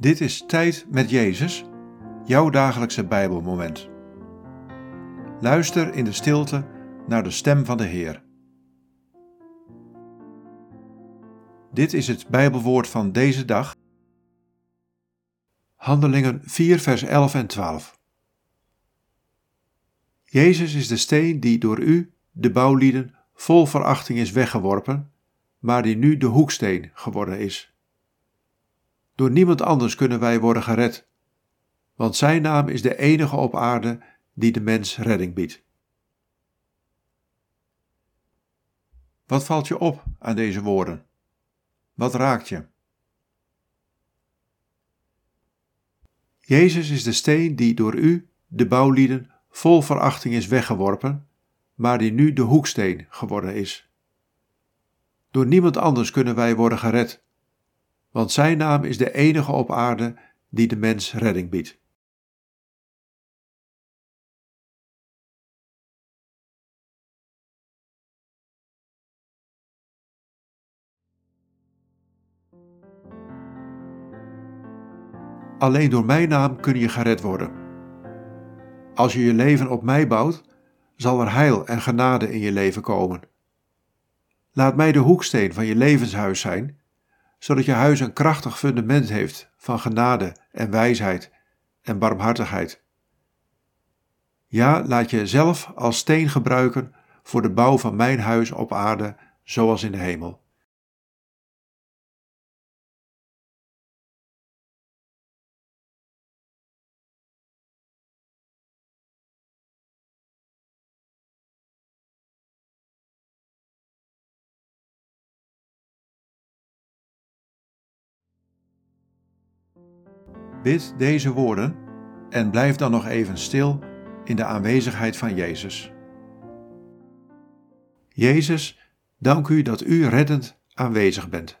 Dit is Tijd met Jezus, jouw dagelijkse Bijbelmoment. Luister in de stilte naar de stem van de Heer. Dit is het Bijbelwoord van deze dag. Handelingen 4, vers 11 en 12. Jezus is de steen die door u, de bouwlieden, vol verachting is weggeworpen, maar die nu de hoeksteen geworden is. Door niemand anders kunnen wij worden gered, want Zijn naam is de enige op aarde die de mens redding biedt. Wat valt je op aan deze woorden? Wat raakt je? Jezus is de steen die door u, de bouwlieden, vol verachting is weggeworpen, maar die nu de hoeksteen geworden is. Door niemand anders kunnen wij worden gered, want Zijn naam is de enige op aarde die de mens redding biedt. Alleen door mijn naam kun je gered worden. Als je je leven op mij bouwt, zal er heil en genade in je leven komen. Laat mij de hoeksteen van je levenshuis zijn, zodat je huis een krachtig fundament heeft van genade en wijsheid en barmhartigheid. Ja, laat je zelf als steen gebruiken voor de bouw van mijn huis op aarde, zoals in de hemel. Bid deze woorden en blijf dan nog even stil in de aanwezigheid van Jezus. Jezus, dank u dat u reddend aanwezig bent.